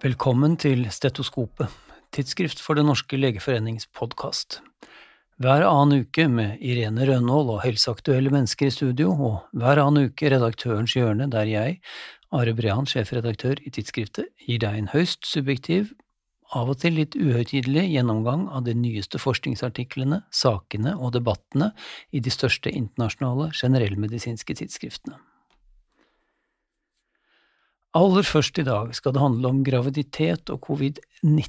Velkommen til Stetoskopet, tidsskrift for Den norske legeforenings podkast. Hver annen uke med Irene Rønhold og helseaktuelle mennesker i studio, og hver annen uke Redaktørens hjørne, der jeg, Are Brean, sjefredaktør i tidsskriftet, gir deg en høyst subjektiv, av og til litt uhøytidelig gjennomgang av de nyeste forskningsartiklene, sakene og debattene i de største internasjonale generellmedisinske tidsskriftene. Aller først i dag skal det handle om graviditet og covid-19.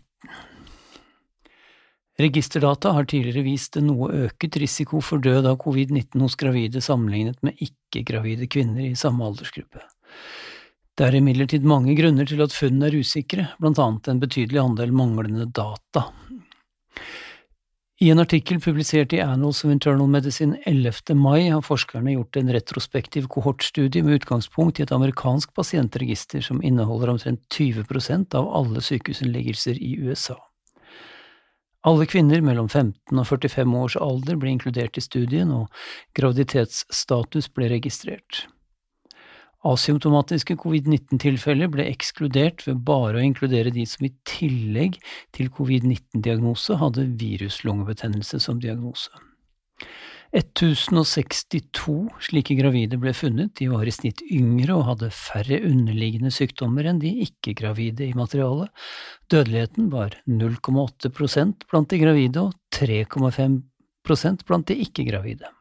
Registerdata har tidligere vist noe øket risiko for død av covid-19 hos gravide sammenlignet med ikke-gravide kvinner i samme aldersgruppe. Det er imidlertid mange grunner til at funnene er usikre, blant annet en betydelig andel manglende data. I en artikkel publisert i Annals of Internal Medicine 11. mai har forskerne gjort en retrospektiv kohortstudie med utgangspunkt i et amerikansk pasientregister som inneholder omtrent 20% av alle sykehusinnleggelser i USA. Alle kvinner mellom 15 og 45 års alder ble inkludert i studien, og graviditetsstatus ble registrert. Asymptomatiske covid-19-tilfeller ble ekskludert ved bare å inkludere de som i tillegg til covid-19-diagnose hadde viruslungebetennelse som diagnose. 1062 slike gravide ble funnet, de var i snitt yngre og hadde færre underliggende sykdommer enn de ikke-gravide i materialet. Dødeligheten var 0,8% blant de gravide og 3,5% blant de ikke-gravide.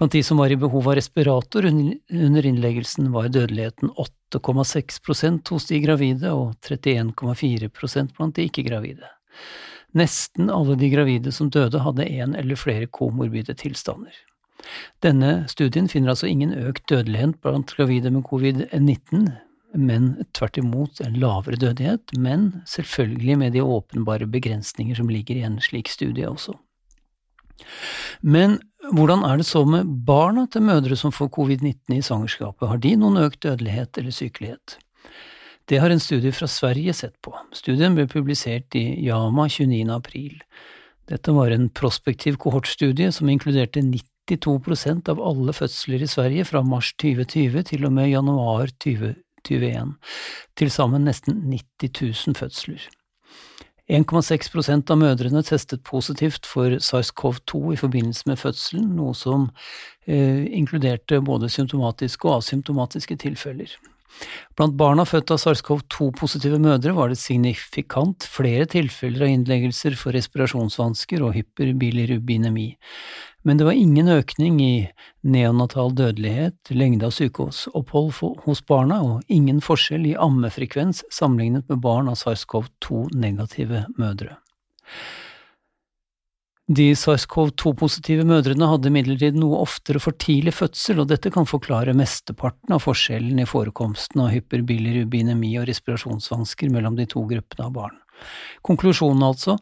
Blant de som var i behov av respirator under innleggelsen, var dødeligheten 8,6% hos de gravide og 31,4% blant de ikke-gravide. Nesten alle de gravide som døde, hadde en eller flere komorbide tilstander. Denne studien finner altså ingen økt dødelighet blant gravide med covid-19, men tvert imot en lavere dødelighet, men selvfølgelig med de åpenbare begrensninger som ligger i en slik studie også. Men hvordan er det så med barna til mødre som får covid-19 i svangerskapet, har de noen økt dødelighet eller sykelighet? Det har en studie fra Sverige sett på. Studien ble publisert i Yama 29. april. Dette var en prospektiv kohortstudie som inkluderte 92% av alle fødsler i Sverige fra mars 2020 til og med januar 2021, til sammen nesten 90 000 fødsler. 1,6% av mødrene testet positivt for SARS-CoV-2 i forbindelse med fødselen, noe som eh, inkluderte både symptomatiske og asymptomatiske tilfeller. Blant barna født av SARS-CoV-2-positive mødre var det signifikant flere tilfeller av innleggelser for respirasjonsvansker og hyperbilirubinemi, men det var ingen økning i neonatal dødelighet, lengde av sykehusopphold hos barna, og ingen forskjell i ammefrekvens sammenlignet med barn av SARS-CoV-2-negative mødre. De SARS-CoV-2-positive mødrene hadde imidlertid noe oftere for tidlig fødsel, og dette kan forklare mesteparten av forskjellen i forekomsten av hyperbilirubinemi og respirasjonsvansker mellom de to gruppene av barn. Konklusjonen altså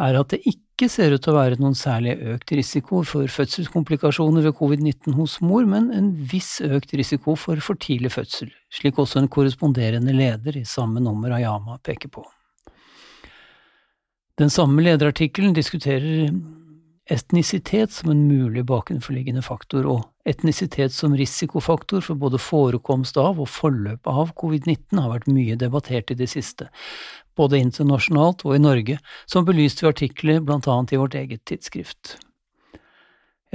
er at det ikke ser ut til å være noen særlig økt risiko for fødselskomplikasjoner ved covid-19 hos mor, men en viss økt risiko for for tidlig fødsel, slik også en korresponderende leder i samme nummer av Yama peker på. Den samme lederartikkelen diskuterer etnisitet som en mulig bakenforliggende faktor, og etnisitet som risikofaktor for både forekomst av og forløp av covid-19 har vært mye debattert i det siste, både internasjonalt og i Norge, som belyst ved artikler blant annet i vårt eget tidsskrift.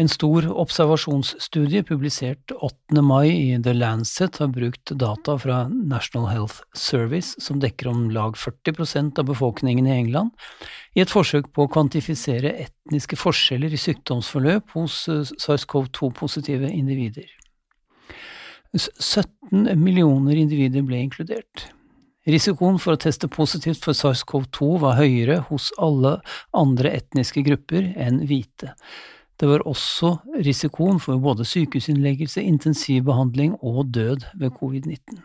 En stor observasjonsstudie publisert 8. mai i The Lancet har brukt data fra National Health Service, som dekker om lag 40% av befolkningen i England, i et forsøk på å kvantifisere etniske forskjeller i sykdomsforløp hos eh, SARS-CoV-2-positive individer. 17 millioner individer ble inkludert. Risikoen for å teste positivt for SARS-CoV-2 var høyere hos alle andre etniske grupper enn hvite. Det var også risikoen for både sykehusinnleggelse, intensivbehandling og død ved covid-19.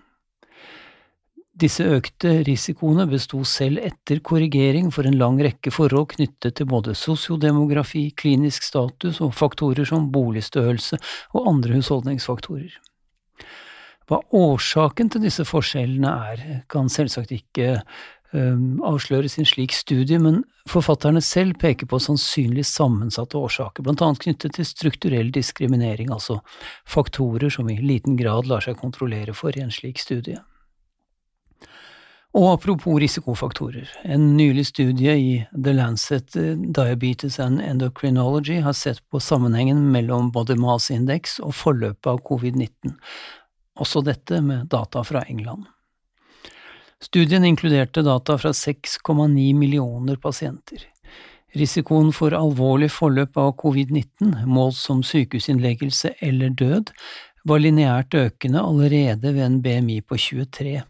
Disse økte risikoene besto selv etter korrigering for en lang rekke forhold knyttet til både sosiodemografi, klinisk status og faktorer som boligstørrelse og andre husholdningsfaktorer. Hva årsaken til disse forskjellene er, kan selvsagt ikke avsløres i en slik studie, men forfatterne selv peker på sannsynlig sammensatte årsaker, blant annet knyttet til strukturell diskriminering, altså faktorer som i liten grad lar seg kontrollere for i en slik studie. Og apropos risikofaktorer, en nylig studie i The Lancet eh, Diabetes and Endocrinology har sett på sammenhengen mellom body mass index og forløpet av covid-19, også dette med data fra England. Studien inkluderte data fra 6,9 millioner pasienter. Risikoen for alvorlig forløp av covid-19, målt som sykehusinnleggelse eller død, var lineært økende allerede ved en BMI på 23.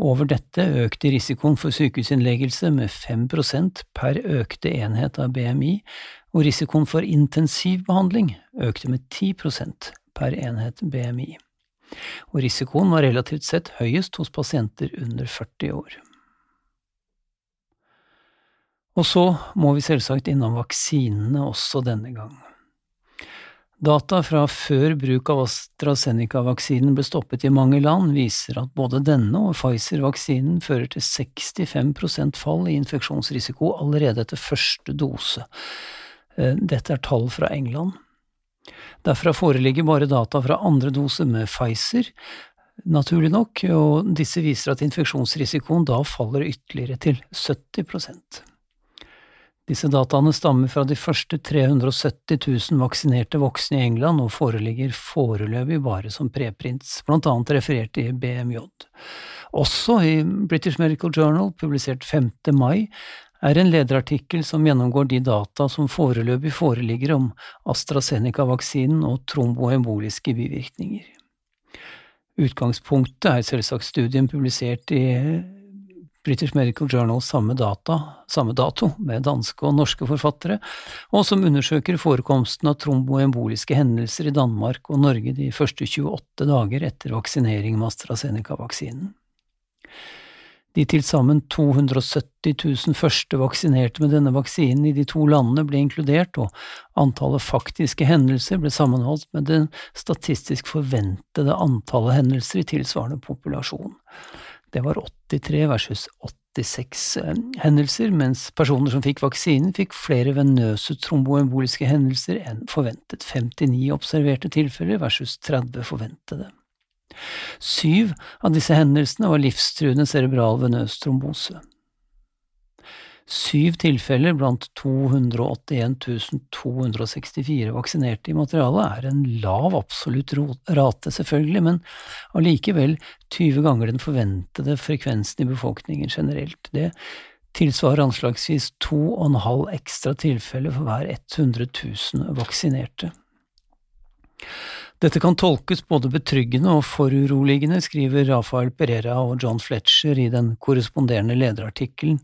Over dette økte risikoen for sykehusinnleggelse med 5% per økte enhet av BMI, og risikoen for intensivbehandling økte med 10% per enhet BMI. Og risikoen var relativt sett høyest hos pasienter under 40 år. Og så må vi selvsagt innom vaksinene også denne gang. Data fra før bruk av AstraZeneca-vaksinen ble stoppet i mange land, viser at både denne og Pfizer-vaksinen fører til 65% fall i infeksjonsrisiko allerede etter første dose. Eh, dette er tall fra England. Derfra foreligger bare data fra andre dose med Pfizer, naturlig nok, og disse viser at infeksjonsrisikoen da faller ytterligere til 70% disse dataene stammer fra de første 370 000 vaksinerte voksne i England og foreligger foreløpig bare som preprints, blant annet referert i BMJ. Også i British Medical Journal, publisert 5. mai, er en lederartikkel som gjennomgår de data som foreløpig foreligger om AstraZeneca-vaksinen og tromboemboliske bivirkninger. Utgangspunktet er selvsagt studien publisert i British Medical Journal samme, data, samme dato med danske og norske forfattere, og som undersøker forekomsten av tromboemboliske hendelser i Danmark og Norge de første 28 dager etter vaksinering med AstraZeneca-vaksinen. De til sammen 270 000 første vaksinerte med denne vaksinen i de to landene ble inkludert, og antallet faktiske hendelser ble sammenholdt med det statistisk forventede antallet hendelser i tilsvarende populasjon. Det var 83 versus 86 eh, hendelser, mens personer som fikk vaksinen, fikk flere venøse tromboemboliske hendelser enn forventet. 59 observerte tilfeller versus 30 forventede. Syv av disse hendelsene var livstruende cerebral venøs trombose. Syv tilfeller blant 281 264 vaksinerte i materialet er en lav absolutt rate, selvfølgelig, men allikevel 20 ganger den forventede frekvensen i befolkningen generelt. Det tilsvarer anslagsvis to og en halv ekstra tilfelle for hver 100 000 vaksinerte. Dette kan tolkes både betryggende og foruroligende, skriver Rafael Pereira og John Fletcher i den korresponderende lederartikkelen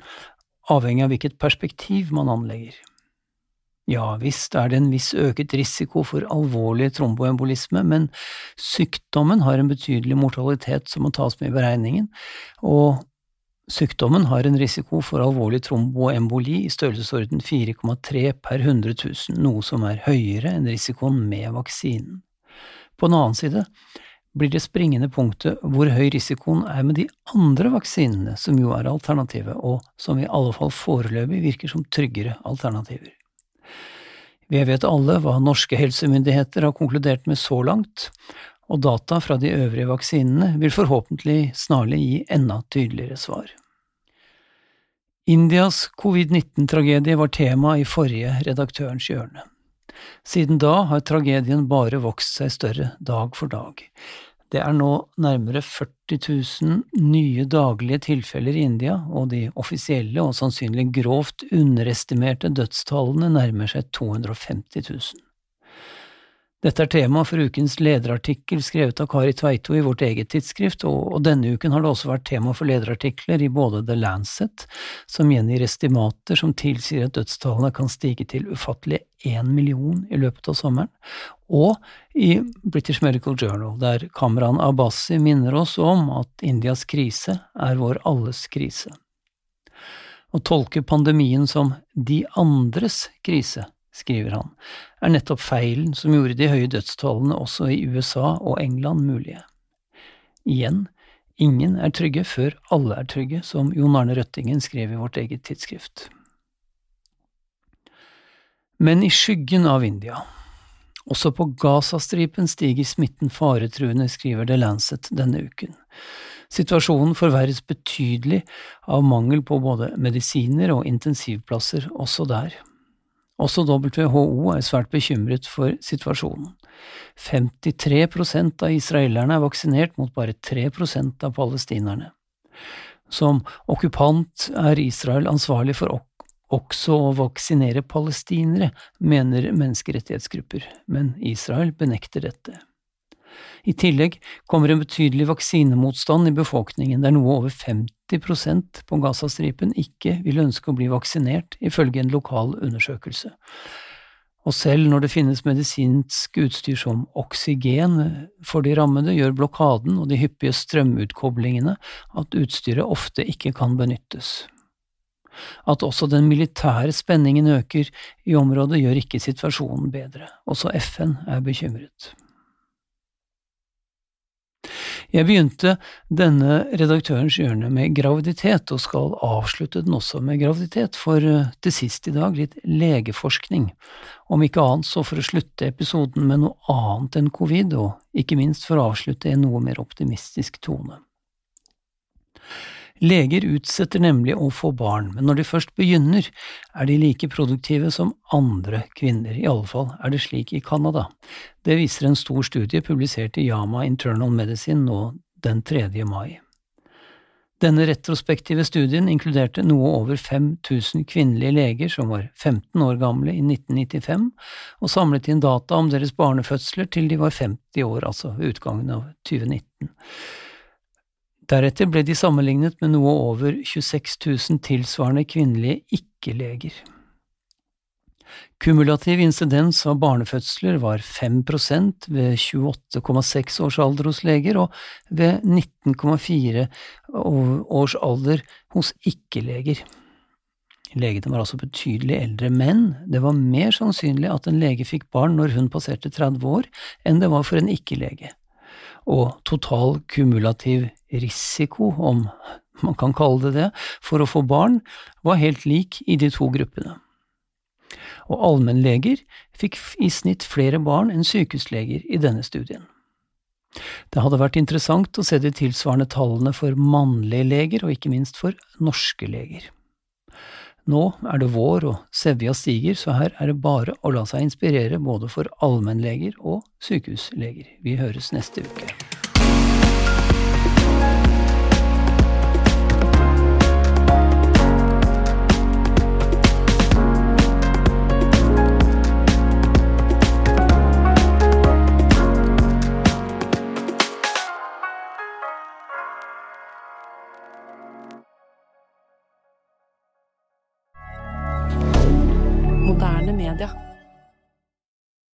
avhengig av hvilket perspektiv man anlegger. Ja visst er det en viss øket risiko for alvorlig tromboembolisme, men sykdommen har en betydelig mortalitet som må tas med i beregningen, og sykdommen har en risiko for alvorlig tromboemboli i størrelsesorden 4,3 per 100 000, noe som er høyere enn risikoen med vaksinen. På den annen side blir det springende punktet hvor høy risikoen er med de andre vaksinene, som jo er alternativet, og som i alle fall foreløpig virker som tryggere alternativer. Vi vet alle hva norske helsemyndigheter har konkludert med så langt, og data fra de øvrige vaksinene vil forhåpentlig snarlig gi enda tydeligere svar. Indias covid-19-tragedie var tema i forrige Redaktørens hjørne. Siden da har tragedien bare vokst seg større dag for dag. Det er nå nærmere 40 000 nye daglige tilfeller i India, og de offisielle og sannsynlig grovt underestimerte dødstallene nærmer seg 250 000. Dette er tema for ukens lederartikkel skrevet av Kari Tveito i vårt eget tidsskrift, og denne uken har det også vært tema for lederartikler i både The Lancet, som gjengir estimater som tilsier at dødstallene kan stige til ufattelig én million i løpet av sommeren, og i British Medical Journal, der Kamran Abbasi minner oss om at Indias krise er vår alles krise. Å tolke pandemien som de andres krise skriver han, er nettopp feilen som gjorde de høye dødstallene også i USA og England mulige. Igjen, ingen er trygge før alle er trygge, som Jon Arne Røttingen skrev i vårt eget tidsskrift. Men i skyggen av India, Også på Gazastripen stiger smitten faretruende, skriver The Lancet denne uken. Situasjonen forverres betydelig av mangel på både medisiner og intensivplasser også der. Også WHO er svært bekymret for situasjonen. 53% av israelerne er vaksinert mot bare 3% av palestinerne. Som okkupant er Israel ansvarlig for også å vaksinere palestinere, mener menneskerettighetsgrupper, men Israel benekter dette. I tillegg kommer en betydelig vaksinemotstand i befolkningen, der noe over 50% på Gazastripen ikke vil ønske å bli vaksinert, ifølge en lokal undersøkelse. Og selv når det finnes medisinsk utstyr som oksygen for de rammede, gjør blokaden og de hyppige strømutkoblingene at utstyret ofte ikke kan benyttes. At også den militære spenningen øker i området, gjør ikke situasjonen bedre. Også FN er bekymret. Jeg begynte denne redaktørens hjørne med graviditet, og skal avslutte den også med graviditet, for eh, til sist i dag litt legeforskning, om ikke annet så for å slutte episoden med noe annet enn covid, og ikke minst for å avslutte i en noe mer optimistisk tone. Leger utsetter nemlig å få barn, men når de først begynner, er de like produktive som andre kvinner, i alle fall er det slik i Canada. Det viser en stor studie publisert i Yama Internal Medicine nå den 3. mai. Denne retrospektive studien inkluderte noe over 5000 kvinnelige leger som var 15 år gamle i 1995, og samlet inn data om deres barnefødsler til de var 50 år, altså ved utgangen av 2019. Deretter ble de sammenlignet med noe over 26 000 tilsvarende kvinnelige ikke-leger. Kumulativ insidens av barnefødsler var 5% ved 28,6 års alder hos leger og ved 19,4 års alder hos ikke-leger. Legene var altså betydelig eldre, men det var mer sannsynlig at en lege fikk barn når hun passerte 30 år, enn det var for en ikke-lege og total kumulativ risiko, om man kan kalle det det, for å få barn, var helt lik i de to gruppene. Og allmennleger fikk i snitt flere barn enn sykehusleger i denne studien. Det hadde vært interessant å se de tilsvarende tallene for mannlige leger, og ikke minst for norske leger. Nå er det vår og sevja stiger, så her er det bare å la seg inspirere både for allmennleger og sykehusleger. Vi høres neste uke.